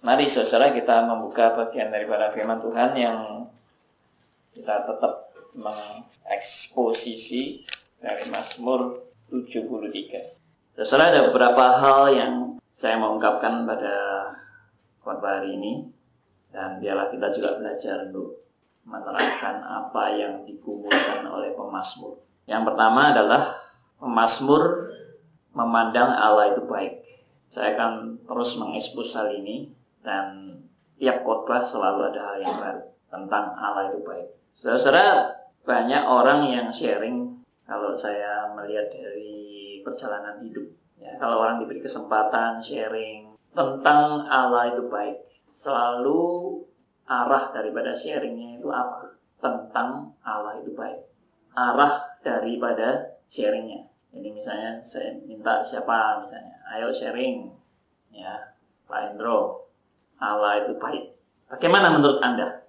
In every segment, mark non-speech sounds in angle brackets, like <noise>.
Mari saudara kita membuka bagian daripada firman Tuhan yang kita tetap mengeksposisi dari Mazmur 73. Saudara ada beberapa hal yang saya mau ungkapkan pada khotbah hari ini dan biarlah kita juga belajar untuk menerangkan apa yang dikumpulkan oleh pemazmur. Yang pertama adalah pemazmur memandang Allah itu baik. Saya akan terus mengekspos hal ini dan tiap khotbah selalu ada hal yang baru tentang Allah itu baik. Saudara, banyak orang yang sharing kalau saya melihat dari perjalanan hidup. Ya, kalau orang diberi kesempatan sharing tentang Allah itu baik, selalu arah daripada sharingnya itu apa? Tentang Allah itu baik. Arah daripada sharingnya. Jadi misalnya saya minta siapa misalnya, ayo sharing, ya Pak Endro, Allah itu baik. Bagaimana menurut Anda?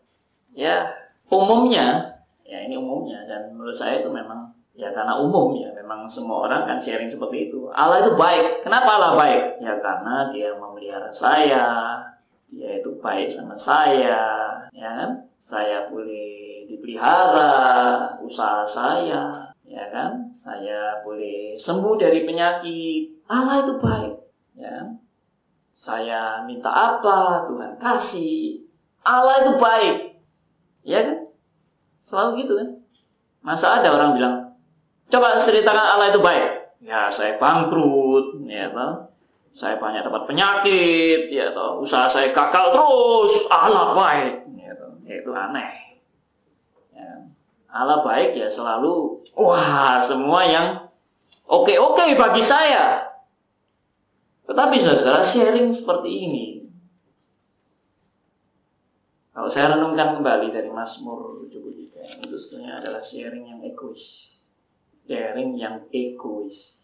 Ya, umumnya, ya ini umumnya, dan menurut saya itu memang, ya karena umum ya, memang semua orang kan sharing seperti itu. Allah itu baik. Kenapa Allah baik? Ya karena dia memelihara saya, dia itu baik sama saya, ya kan? Saya boleh dipelihara, usaha saya, ya kan? Saya boleh sembuh dari penyakit. Allah itu baik, ya. Saya minta apa, Tuhan kasih. Allah itu baik. Ya kan? Selalu gitu kan? Masa ada orang bilang, coba ceritakan Allah itu baik. Ya, saya bangkrut, ya toh. Saya banyak dapat penyakit, ya toh. Usaha saya gagal terus, Allah baik, ya toh. Ya, itu aneh. Ya. Allah baik ya selalu, wah semua yang oke-oke bagi saya. Tetapi saudara sharing seperti ini. Kalau saya renungkan kembali dari Mazmur 73, itu sebenarnya adalah sharing yang egois. Sharing yang egois.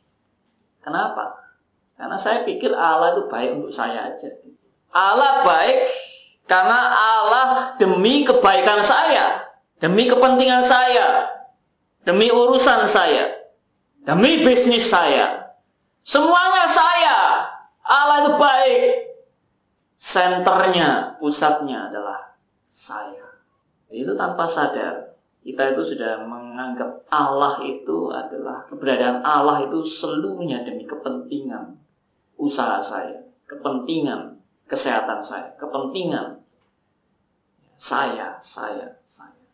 Kenapa? Karena saya pikir Allah itu baik untuk saya aja. Allah baik karena Allah demi kebaikan saya, demi kepentingan saya, demi urusan saya, demi bisnis saya. Semuanya saya. Allah itu baik. Senternya, pusatnya adalah saya. Itu tanpa sadar. Kita itu sudah menganggap Allah itu adalah keberadaan Allah itu seluruhnya demi kepentingan usaha saya, kepentingan kesehatan saya, kepentingan saya, saya, saya.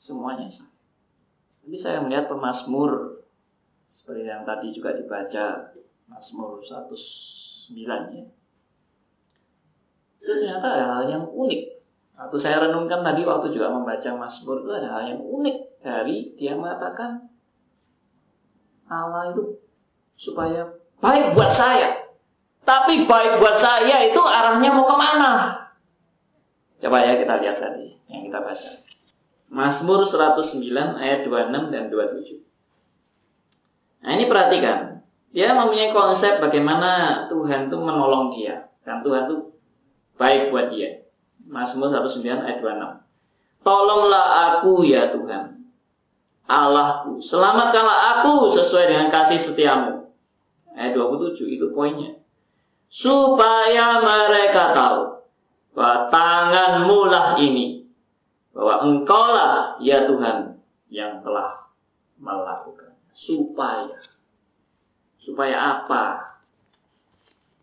Semuanya saya. Jadi saya melihat pemazmur seperti yang tadi juga dibaca Mazmur 100 ya. Itu ternyata ada hal yang unik. Atau saya renungkan tadi waktu juga membaca Mazmur itu ada hal yang unik dari dia mengatakan Allah itu supaya baik buat saya. Tapi baik buat saya itu arahnya mau ke mana? Coba ya kita lihat tadi yang kita baca. Mazmur 109 ayat 26 dan 27. Nah ini perhatikan. Dia mempunyai konsep bagaimana Tuhan itu menolong dia. Dan Tuhan itu baik buat dia. Mazmur 19 ayat 26. Tolonglah aku ya Tuhan. Allahku. Selamatkanlah aku sesuai dengan kasih setiamu. Ayat 27 itu poinnya. Supaya mereka tahu bahwa tanganmu lah ini. Bahwa engkau lah ya Tuhan yang telah melakukan. Supaya Supaya apa?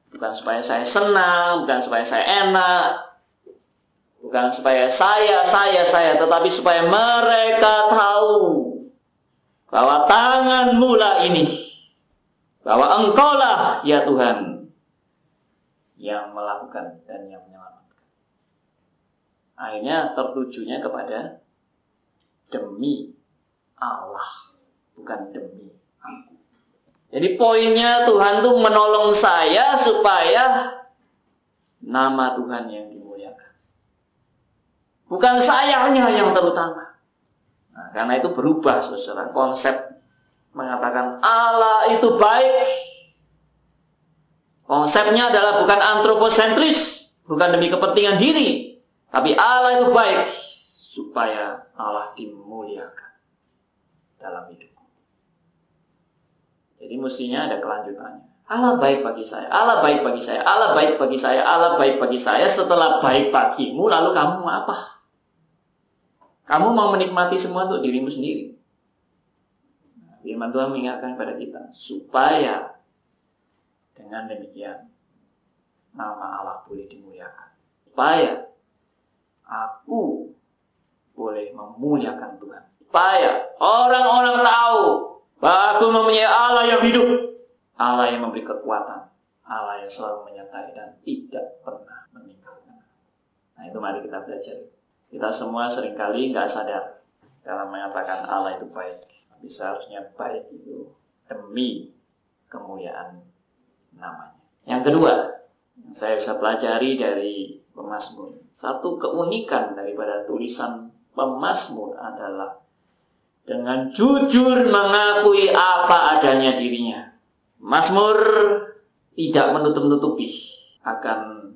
Bukan supaya saya senang, bukan supaya saya enak, bukan supaya saya, saya, saya, tetapi supaya mereka tahu bahwa tangan mula ini, bahwa engkaulah ya Tuhan yang melakukan dan yang menyelamatkan. Akhirnya tertujunya kepada demi Allah, bukan demi aku. Jadi poinnya Tuhan tuh menolong saya supaya nama Tuhan yang dimuliakan. Bukan sayanya yang terutama. Nah, karena itu berubah saudara. Konsep mengatakan Allah itu baik. Konsepnya adalah bukan antroposentris. Bukan demi kepentingan diri. Tapi Allah itu baik. Supaya Allah dimuliakan dalam hidup. Jadi mestinya ada kelanjutannya. Allah baik bagi saya, Allah baik bagi saya, Allah baik bagi saya, Allah baik bagi saya. Setelah baik bagimu, lalu kamu mau apa? Kamu mau menikmati semua untuk dirimu sendiri. Firman Tuhan mengingatkan kepada kita supaya dengan demikian nama Allah boleh dimuliakan. Supaya aku boleh memuliakan Tuhan. Supaya orang-orang tahu bahwa aku mempunyai Allah yang hidup Allah yang memberi kekuatan, Allah yang selalu menyertai dan tidak pernah meninggalkan. Nah itu mari kita belajar. Kita semua sering kali nggak sadar dalam mengatakan Allah itu baik. Tapi seharusnya baik itu demi kemuliaan namanya. Yang kedua, yang saya bisa pelajari dari pemazmur. Satu keunikan daripada tulisan pemazmur adalah dengan jujur mengakui apa adanya dirinya. Mazmur tidak menutup-nutupi akan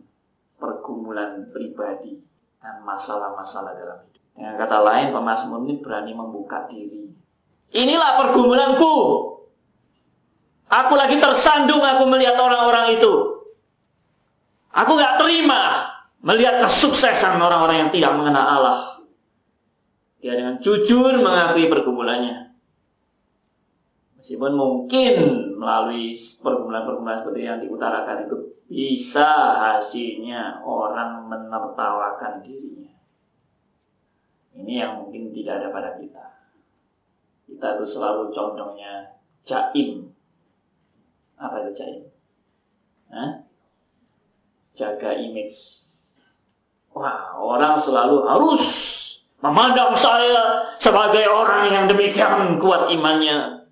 pergumulan pribadi dan masalah-masalah dalam hidup. Dengan kata lain, pemazmur ini berani membuka diri. Inilah pergumulanku. Aku lagi tersandung aku melihat orang-orang itu. Aku gak terima melihat kesuksesan orang-orang yang tidak mengenal Allah. Dia dengan jujur mengakui pergumulannya. Meskipun mungkin melalui pergumulan-pergumulan seperti yang diutarakan itu bisa hasilnya orang menertawakan dirinya. Ini yang mungkin tidak ada pada kita. Kita itu selalu condongnya jaim. Apa itu jaim? Hah? Jaga image. Wah, orang selalu harus memandang saya sebagai orang yang demikian kuat imannya.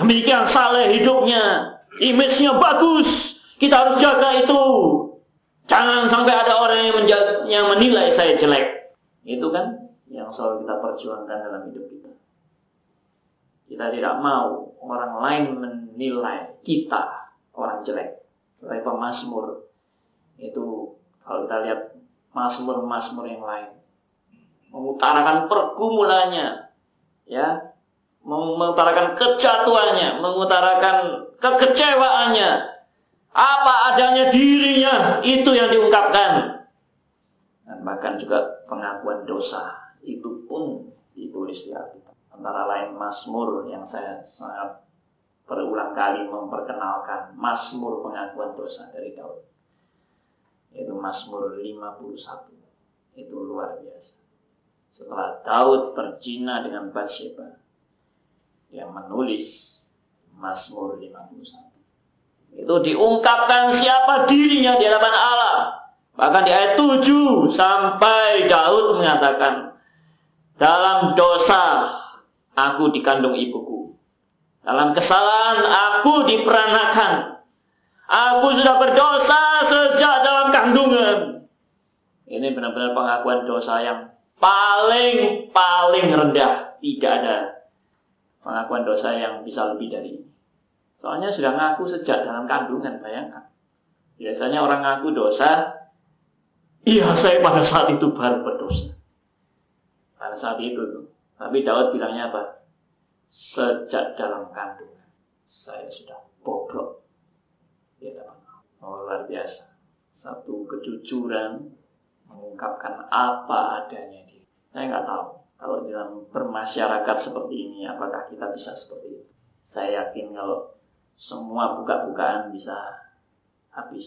Demikian saleh hidupnya. Image-nya bagus. Kita harus jaga itu. Jangan sampai ada orang yang, menjaga, yang menilai saya jelek. Itu kan yang selalu kita perjuangkan dalam hidup kita. Kita tidak mau orang lain menilai kita orang jelek. Oleh pemazmur itu kalau kita lihat mazmur-mazmur yang lain mengutarakan pergumulannya ya mengutarakan kejatuhannya, mengutarakan kekecewaannya, apa adanya dirinya, itu yang diungkapkan. Dan bahkan juga pengakuan dosa, itu pun ditulis di Alkitab. Antara lain Mazmur yang saya sangat berulang kali memperkenalkan Mazmur pengakuan dosa dari Daud. Yaitu Mazmur 51. Itu luar biasa. Setelah Daud berzina dengan Bathsheba, yang menulis Mazmur 51. Itu diungkapkan siapa dirinya di hadapan Allah. Bahkan di ayat 7 sampai Daud mengatakan, dalam dosa aku dikandung ibuku. Dalam kesalahan aku diperanakan. Aku sudah berdosa sejak dalam kandungan. Ini benar-benar pengakuan dosa yang paling paling rendah. Tidak ada pengakuan dosa yang bisa lebih dari ini. Soalnya sudah ngaku sejak dalam kandungan, bayangkan. Biasanya orang ngaku dosa, iya saya pada saat itu baru berdosa. Pada saat itu. Tapi Daud bilangnya apa? Sejak dalam kandungan, saya sudah bobrok. Ya, oh, luar biasa. Satu kejujuran mengungkapkan apa adanya dia. Saya nggak tahu kalau dalam bermasyarakat seperti ini, apakah kita bisa seperti itu? Saya yakin kalau semua buka-bukaan bisa habis.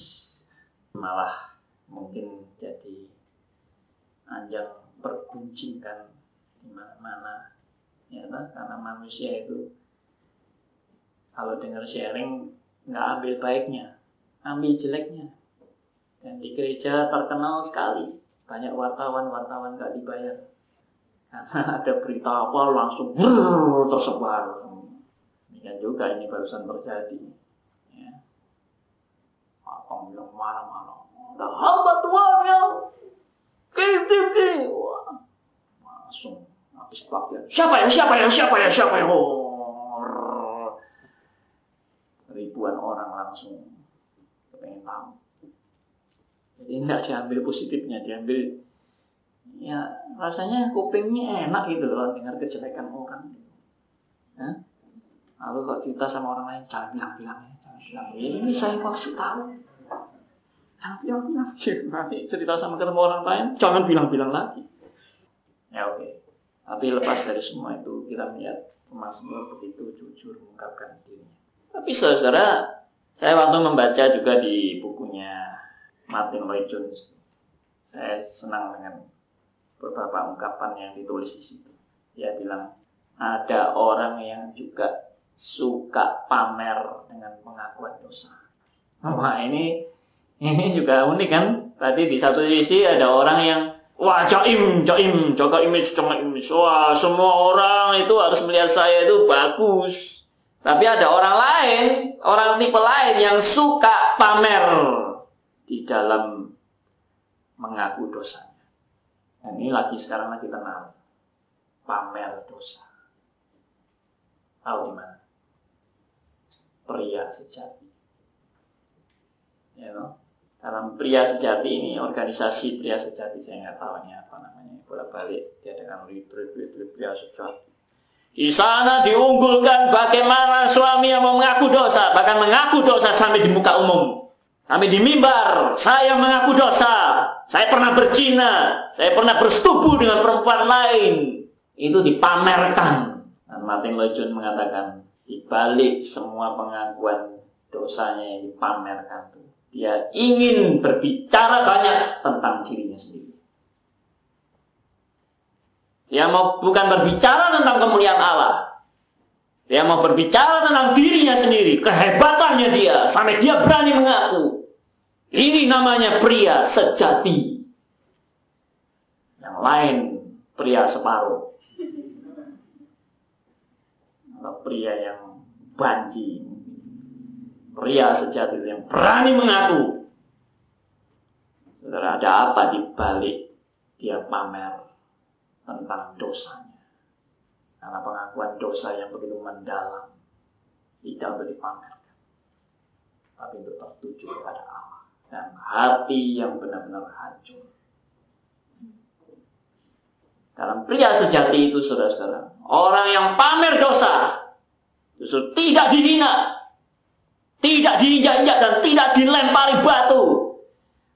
Malah mungkin jadi anjang berguncingkan di mana-mana. Ya, kan? karena manusia itu kalau dengar sharing nggak ambil baiknya, ambil jeleknya. Dan di gereja terkenal sekali, banyak wartawan-wartawan nggak dibayar karena <laughs> ada berita apa langsung brrr, tersebar. Demikian juga ini barusan terjadi. Ya. Apa bilang marah-marah. Ada hamba Tuhan yang kim kim kim. Langsung habis pakaian. Siapa ya? Siapa ya? Siapa ya? Siapa ya? Oh. Ribuan orang langsung pengen tahu. Jadi nggak diambil positifnya, diambil ya rasanya kupingnya enak gitu loh dengar kejelekan orang. Ya? Lalu kok cerita sama orang lain jangan ya, jangan bilang, ini saya pasti tahu. Jangan bilang-bilang. <laughs> Nanti cerita sama ketemu orang lain, jangan bilang-bilang lagi. Ya oke. Tapi lepas dari semua itu, kita melihat pemazmur begitu jujur mengungkapkan dirinya. Tapi saudara, saya waktu membaca juga di bukunya Martin Lloyd Jones, saya senang dengan beberapa ungkapan yang ditulis di situ. Dia bilang, ada orang yang juga suka pamer dengan pengakuan dosa. Wah ini ini juga unik kan? Tadi di satu sisi ada orang yang wah joim, joim, jaga image, jaga image. Wah semua orang itu harus melihat saya itu bagus. Tapi ada orang lain, orang tipe lain yang suka pamer di dalam mengaku dosanya. Dan ini lagi sekarang lagi tenang. Pamer dosa. Tahu di mana? Pria sejati. Ya, no? Dalam pria sejati ini, organisasi pria sejati, saya nggak tahu ini apa namanya. Bolak balik diadakan retreat, retreat pria sejati. Di sana diunggulkan bagaimana suami yang mau mengaku dosa, bahkan mengaku dosa sampai di muka umum. Kami di mimbar, saya mengaku dosa, saya pernah berzina, saya pernah bersetubuh dengan perempuan lain. Itu dipamerkan. Dan Martin Lloyd mengatakan, di balik semua pengakuan dosanya yang dipamerkan itu, dia ingin berbicara banyak tentang dirinya sendiri. Dia mau bukan berbicara tentang kemuliaan Allah. Dia mau berbicara tentang dirinya sendiri, kehebatannya dia, sampai dia berani mengaku. Ini namanya pria sejati. Yang lain pria separuh atau pria yang banji, pria sejati yang berani mengaku. Saudara, ada apa di balik dia pamer tentang dosanya? Karena pengakuan dosa yang begitu mendalam tidak untuk dipamerkan, tapi untuk tertuju kepada Allah dan hati yang benar-benar hancur. Dalam pria sejati itu, saudara-saudara, orang yang pamer dosa justru tidak dihina, tidak diinjak-injak dan tidak dilempari batu.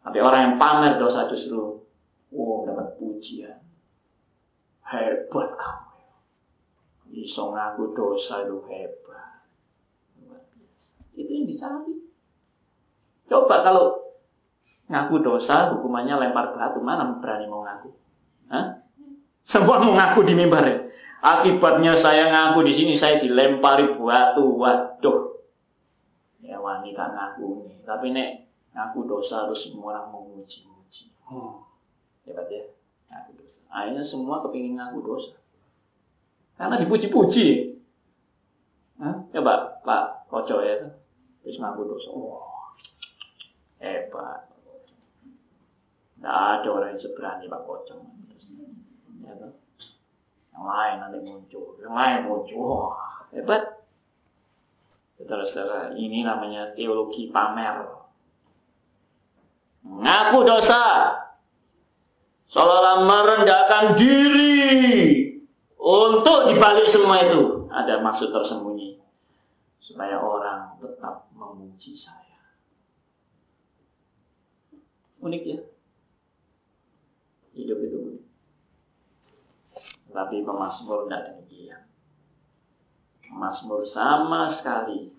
Tapi orang yang pamer dosa justru, wow, dapat pujian. Hebat kamu. Bisa ngaku dosa itu hebat. Itu yang dicari. Coba kalau ngaku dosa, hukumannya lempar batu, mana berani mau ngaku? Hah? Semua mengaku di mimbar. Akibatnya saya ngaku di sini saya dilempari batu. Waduh. Ya wanita ngaku nih. Tapi nek ngaku dosa harus semua orang memuji-muji. Hmm. Hebat ya. Ngaku dosa. Akhirnya semua kepingin ngaku dosa. Karena dipuji-puji. Hah? Coba Pak Koco ya. Terus ngaku dosa. Wah. Hebat. Tidak ada orang yang seberani Pak Kocok ya? Yang lain nanti muncul, yang lain muncul, wah hebat. Saudara-saudara, ini namanya teologi pamer. Mengaku dosa, seolah-olah merendahkan diri untuk dibalik semua itu ada maksud tersembunyi supaya orang tetap memuji saya. Unik ya. Hidup itu unik. Tapi pemazmur tidak demikian. Pemazmur sama sekali.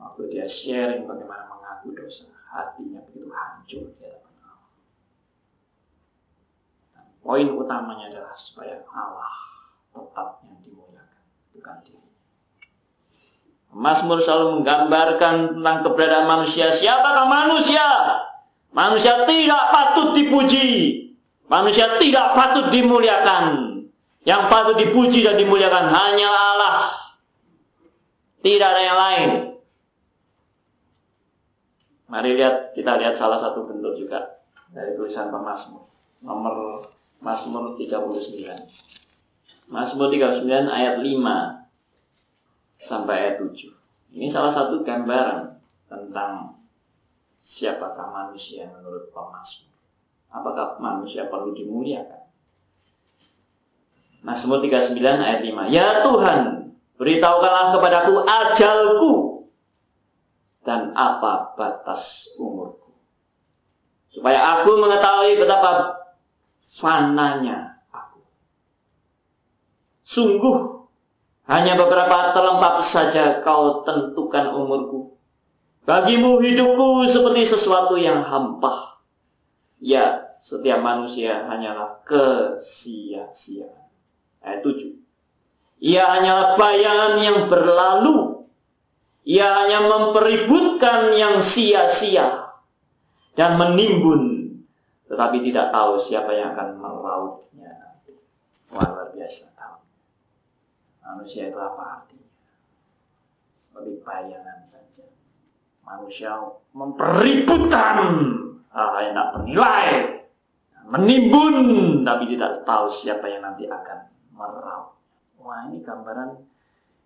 Waktu dia sharing bagaimana mengaku dosa, hatinya begitu hancur di hadapan Allah. Dan poin utamanya adalah supaya Allah tetap yang dimuliakan, bukan diri. Mazmur selalu menggambarkan tentang keberadaan manusia. Siapakah manusia? Manusia tidak patut dipuji. Manusia tidak patut dimuliakan. Yang patut dipuji dan dimuliakan hanya Allah. Tidak ada yang lain. Mari lihat, kita lihat salah satu bentuk juga dari tulisan Mazmur. Nomor Mazmur 39. Mazmur 39 ayat 5 sampai ayat 7. Ini salah satu gambaran tentang siapakah manusia menurut pemazmur. Apakah manusia perlu dimuliakan? Mazmur 39 ayat 5. Ya Tuhan, beritahukanlah kepadaku ajalku dan apa batas umurku. Supaya aku mengetahui betapa fananya aku. Sungguh, hanya beberapa telempap saja kau tentukan umurku. Bagimu hidupku seperti sesuatu yang hampa. Ya, setiap manusia hanyalah kesia-siaan. Ayat 7. Ia hanyalah bayangan yang berlalu. Ia hanya mempeributkan yang sia-sia dan menimbun, tetapi tidak tahu siapa yang akan melautnya. Wah, luar biasa tahu. Manusia itu apa artinya? Seperti bayangan saja. Manusia mempeributkan hal yang tidak bernilai, menimbun, tapi tidak tahu siapa yang nanti akan meraup. Wah ini gambaran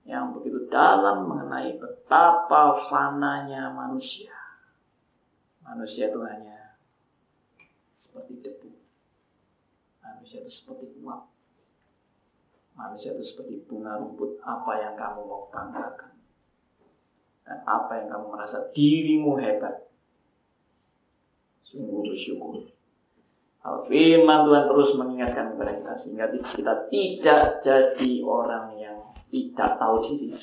yang begitu dalam mengenai betapa fananya manusia. Manusia itu hanya seperti debu. Manusia itu seperti uap. Manusia itu seperti bunga rumput. Apa yang kamu mau banggakan. Dan apa yang kamu merasa dirimu hebat. Sungguh bersyukur Firman Tuhan terus mengingatkan kepada kita sehingga kita tidak jadi orang yang tidak tahu diri.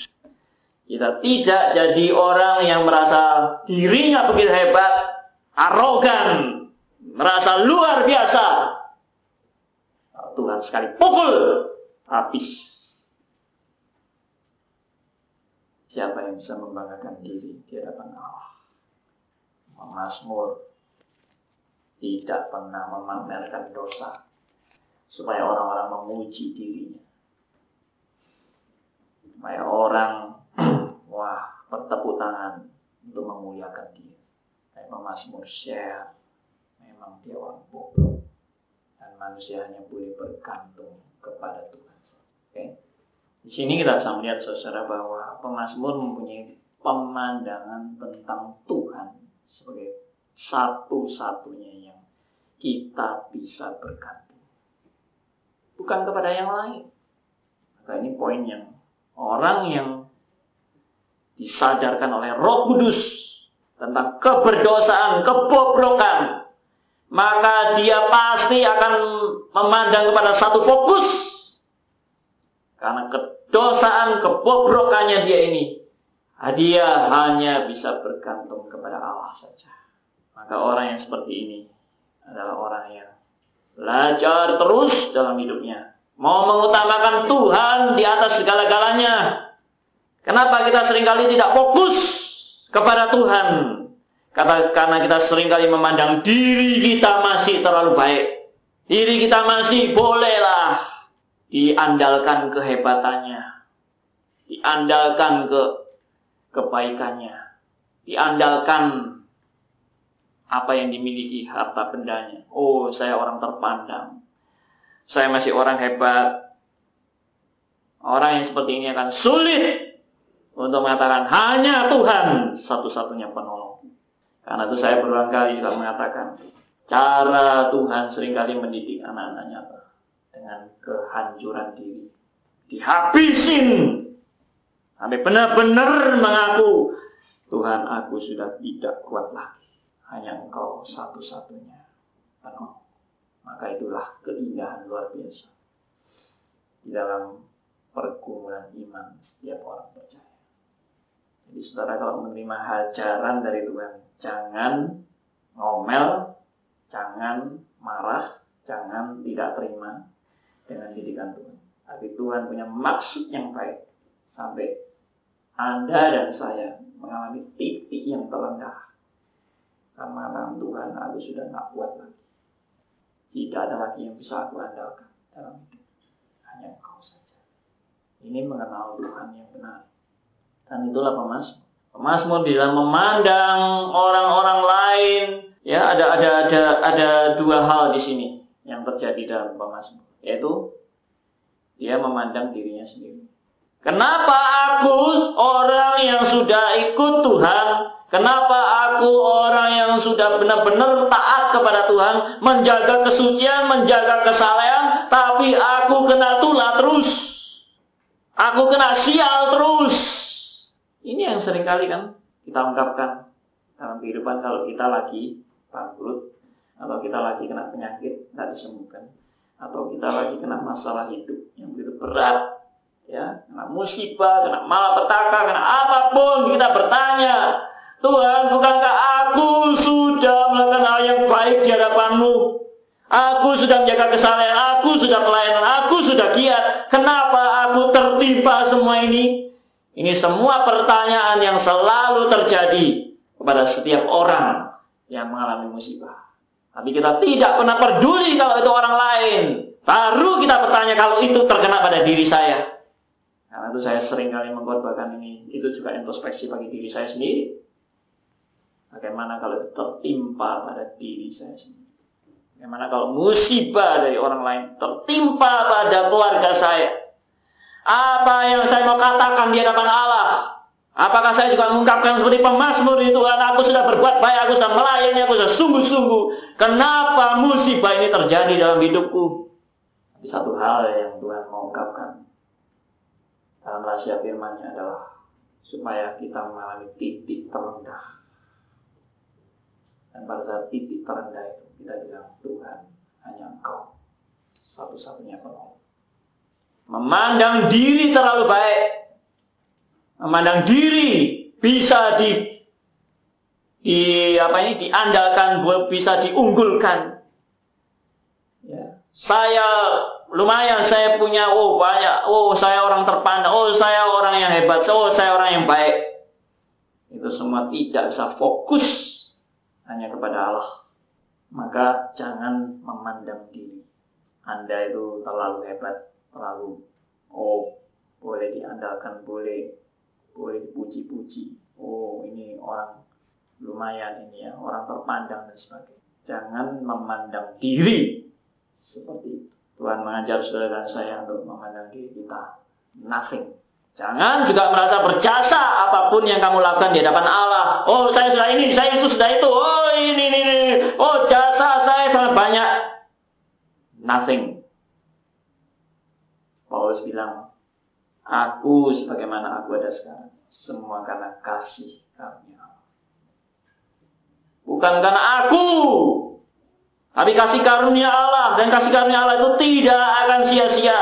Kita tidak jadi orang yang merasa dirinya begitu hebat, arogan, merasa luar biasa. Tuhan sekali pukul habis. Siapa yang bisa membanggakan diri di hadapan Allah? Mazmur tidak pernah memamerkan dosa supaya orang-orang memuji dirinya supaya orang <clears throat> wah bertepuk tangan untuk memuliakan dia kayak pemazmur share memang dia orang bodoh dan manusia hanya boleh bergantung kepada Tuhan oke okay? di sini kita bisa melihat saudara bahwa pemazmur mempunyai pemandangan tentang Tuhan sebagai satu-satunya yang kita bisa bergantung. Bukan kepada yang lain. Maka ini poin yang orang yang disadarkan oleh Roh Kudus tentang keberdosaan, kebobrokan, maka dia pasti akan memandang kepada satu fokus. Karena kedosaan, kebobrokannya dia ini, dia hanya bisa bergantung kepada Allah saja. Maka orang yang seperti ini adalah orang yang belajar terus dalam hidupnya. Mau mengutamakan Tuhan di atas segala-galanya. Kenapa kita sering kali tidak fokus kepada Tuhan? Karena kita sering kali memandang diri kita masih terlalu baik. Diri kita masih bolehlah diandalkan kehebatannya. Diandalkan ke kebaikannya. Diandalkan apa yang dimiliki harta bendanya. Oh, saya orang terpandang. Saya masih orang hebat. Orang yang seperti ini akan sulit untuk mengatakan hanya Tuhan satu-satunya penolong. Karena itu saya berulang kali mengatakan cara Tuhan sering kali mendidik anak-anaknya? Dengan kehancuran diri. Dihabisin. Sampai benar-benar mengaku Tuhan aku sudah tidak kuat lagi hanya engkau satu-satunya. Maka itulah keindahan luar biasa di dalam pergumulan iman setiap orang percaya. Jadi saudara kalau menerima hajaran dari Tuhan, jangan ngomel, jangan marah, jangan tidak terima dengan didikan Tuhan. Tapi Tuhan punya maksud yang baik sampai Anda dan saya mengalami titik yang terendah karena Tuhan aku sudah nggak kuat lagi. Tidak ada lagi yang bisa aku andalkan dalam hidup. Hanya engkau saja. Ini mengenal Tuhan yang benar. Dan itulah pemasmur. Pemasmur dalam memandang orang-orang lain. Ya, ada ada ada ada dua hal di sini yang terjadi dalam pemasmur. Yaitu dia memandang dirinya sendiri. Kenapa aku orang yang sudah ikut Tuhan Kenapa aku orang yang sudah benar-benar taat kepada Tuhan, menjaga kesucian, menjaga kesalehan, tapi aku kena tulah terus. Aku kena sial terus. Ini yang sering kali kan kita ungkapkan dalam kehidupan kalau kita lagi bangkrut atau kita lagi kena penyakit tidak disembuhkan atau kita lagi kena masalah hidup yang begitu berat ya kena musibah kena malapetaka kena apa pun kita bertanya Tuhan bukankah aku sudah melakukan hal yang baik di hadapanmu Aku sudah menjaga kesalahan, aku sudah pelayanan, aku sudah giat. Kenapa aku tertimpa semua ini? Ini semua pertanyaan yang selalu terjadi kepada setiap orang yang mengalami musibah. Tapi kita tidak pernah peduli kalau itu orang lain. Baru kita bertanya kalau itu terkena pada diri saya. Karena itu saya sering kali mengkorbankan ini. Itu juga introspeksi bagi diri saya sendiri. Bagaimana kalau itu tertimpa pada diri saya sendiri. Bagaimana kalau musibah dari orang lain tertimpa pada keluarga saya. Apa yang saya mau katakan di hadapan Allah? Apakah saya juga mengungkapkan seperti pemazmur itu Tuhan aku sudah berbuat baik, aku sudah melayani, aku sudah sungguh-sungguh. Kenapa musibah ini terjadi dalam hidupku? Tapi satu hal yang Tuhan mau ungkapkan dalam rahasia firman-Nya adalah supaya kita mengalami titik terendah. Dan pada saat titik terendah itu kita bilang Tuhan hanya Engkau satu-satunya penolong. Memandang diri terlalu baik. Memandang diri bisa di di apa ini diandalkan bisa diunggulkan. Ya. saya lumayan saya punya oh banyak. Oh saya orang terpandang. Oh saya orang yang hebat. Oh saya orang yang baik. Itu semua tidak bisa fokus hanya kepada Allah. Maka jangan memandang diri. Anda itu terlalu hebat terlalu oh boleh diandalkan boleh boleh dipuji-puji. Oh, ini orang lumayan ini ya, orang terpandang dan sebagainya. Jangan memandang diri seperti itu. Tuhan mengajar saudara dan saya untuk memandang diri kita nothing. Jangan juga merasa berjasa apa pun yang kamu lakukan di hadapan Allah. Oh, saya sudah ini, saya itu sudah itu. Oh, ini, ini, ini. Oh, jasa saya sangat banyak. Nothing. Paulus bilang, Aku sebagaimana aku ada sekarang. Semua karena kasih karunia. Bukan karena aku. Tapi kasih karunia Allah. Dan kasih karunia Allah itu tidak akan sia-sia.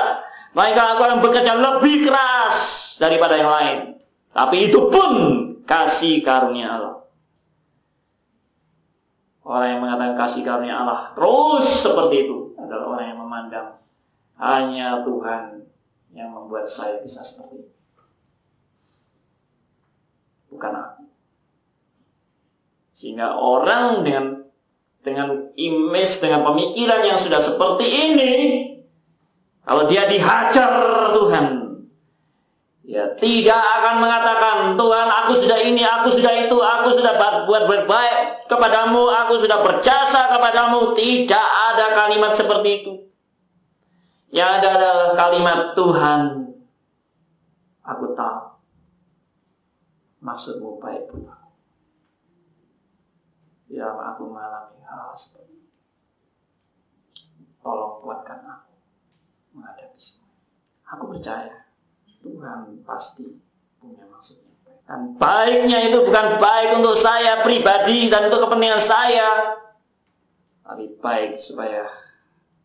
Maka aku akan bekerja lebih keras daripada yang lain. Tapi itu pun kasih karunia Allah. Orang yang mengatakan kasih karunia Allah terus seperti itu adalah orang yang memandang hanya Tuhan yang membuat saya bisa seperti ini. Bukan aku. Sehingga orang dengan dengan image, dengan pemikiran yang sudah seperti ini, kalau dia dihajar Tuhan, ya tidak akan mengatakan Tuhan aku sudah ini, aku sudah itu, aku sudah buat berbaik kepadamu, aku sudah berjasa kepadamu. Tidak ada kalimat seperti itu. Yang ada adalah kalimat Tuhan. Aku tahu. Maksudmu baik buat aku. Ya, aku mengalami hal seperti itu. Tolong kuatkan aku menghadapi semua. Aku percaya Tuhan pasti punya maksudnya. Dan baiknya itu bukan baik untuk saya pribadi dan untuk kepentingan saya. Tapi baik supaya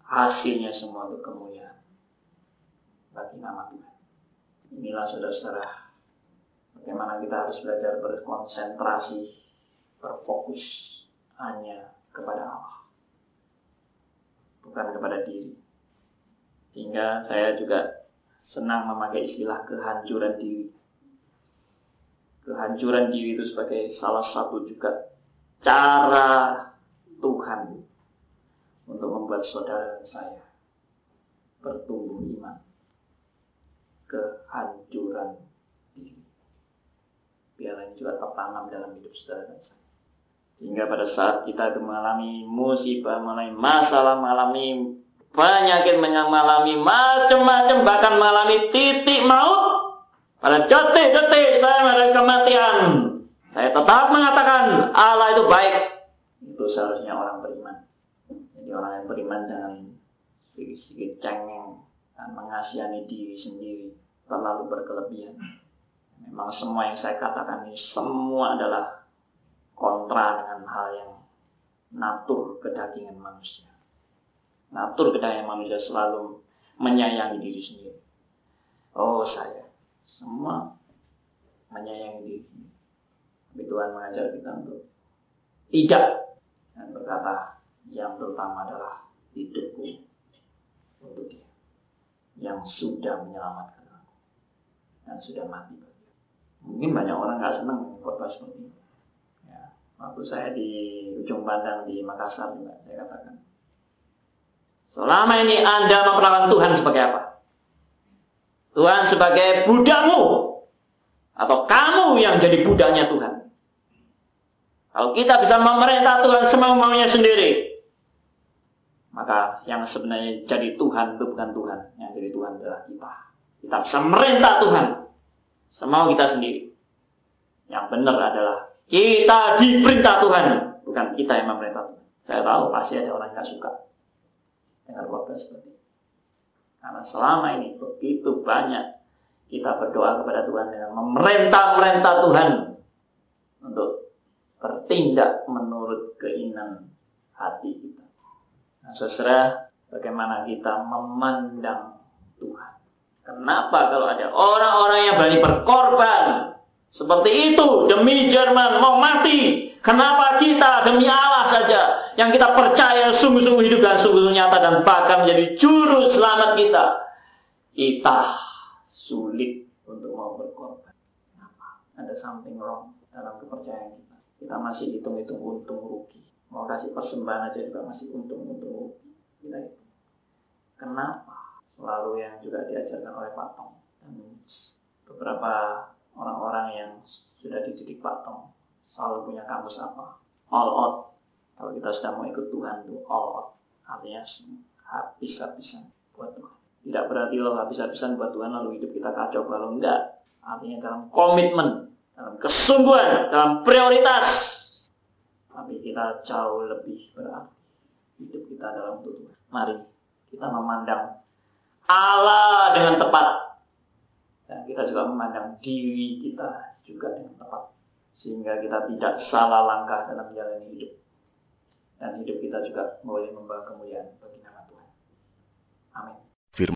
hasilnya semua untuk kemuliaan bagi nama Tuhan. Inilah saudara-saudara bagaimana kita harus belajar berkonsentrasi, berfokus hanya kepada Allah, bukan kepada diri. Sehingga saya juga senang memakai istilah kehancuran diri. Kehancuran diri itu sebagai salah satu juga cara Tuhan untuk membuat saudara saya bertumbuh iman kehancuran diri. Biarlah ini juga tertanam dalam hidup saudara dan saya. Sehingga pada saat kita mengalami musibah, mengalami masalah, mengalami penyakit, mengalami macam-macam, bahkan mengalami titik maut, pada detik-detik saya mengalami kematian, saya tetap mengatakan Allah itu baik. Itu seharusnya orang beriman. Beriman jangan sedikit-sedikit cengeng dan mengasihani diri sendiri terlalu berkelebihan. Memang semua yang saya katakan ini semua adalah kontra dengan hal yang natur kedagingan manusia. Natur kedagingan manusia selalu menyayangi diri sendiri. Oh saya, semua menyayangi diri sendiri. Tapi Tuhan mengajar kita untuk tidak dan berkata yang terutama adalah hidupku untuk dia yang sudah menyelamatkan aku dan sudah mati Mungkin banyak orang nggak senang khotbah seperti itu. Ya, waktu saya di ujung pandang di Makassar juga saya katakan, selama ini Anda memperlakukan Tuhan sebagai apa? Tuhan sebagai budakmu atau kamu yang jadi budaknya Tuhan. Kalau kita bisa memerintah Tuhan semau-maunya sendiri, maka yang sebenarnya jadi Tuhan itu bukan Tuhan. Yang jadi Tuhan adalah kita. Kita bisa merintah Tuhan. Semau kita sendiri. Yang benar adalah kita diperintah Tuhan. Bukan kita yang memerintah Tuhan. Saya tahu pasti ada orang yang gak suka dengan khotbah seperti itu. Karena selama ini begitu banyak kita berdoa kepada Tuhan dengan memerintah-merintah Tuhan untuk bertindak menurut keinginan hati kita. Nah, saudara, bagaimana kita memandang Tuhan? Kenapa kalau ada orang-orang yang berani berkorban seperti itu demi Jerman mau mati? Kenapa kita demi Allah saja yang kita percaya sungguh-sungguh hidup dan sungguh-sungguh nyata dan bahkan menjadi juru selamat kita? Kita sulit untuk mau berkorban. Kenapa? Ada something wrong dalam kepercayaan kita. Kita masih hitung-hitung untung rugi. Mau kasih persembahan aja juga masih untung-untung. Kenapa? Selalu yang juga diajarkan oleh Pak Tong. Dan beberapa orang-orang yang sudah dididik Pak Tong selalu punya kamus apa? All out. Kalau kita sudah mau ikut Tuhan itu all out. Artinya habis-habisan buat Tuhan. Tidak berarti lo habis-habisan buat Tuhan lalu hidup kita kacau kalau enggak. Artinya dalam komitmen, dalam kesungguhan, dalam prioritas tapi kita jauh lebih berarti hidup kita dalam Tuhan. Mari kita memandang Allah dengan tepat dan kita juga memandang diri kita juga dengan tepat sehingga kita tidak salah langkah dalam menjalani hidup dan hidup kita juga boleh membawa kemuliaan bagi nama Tuhan. Amin.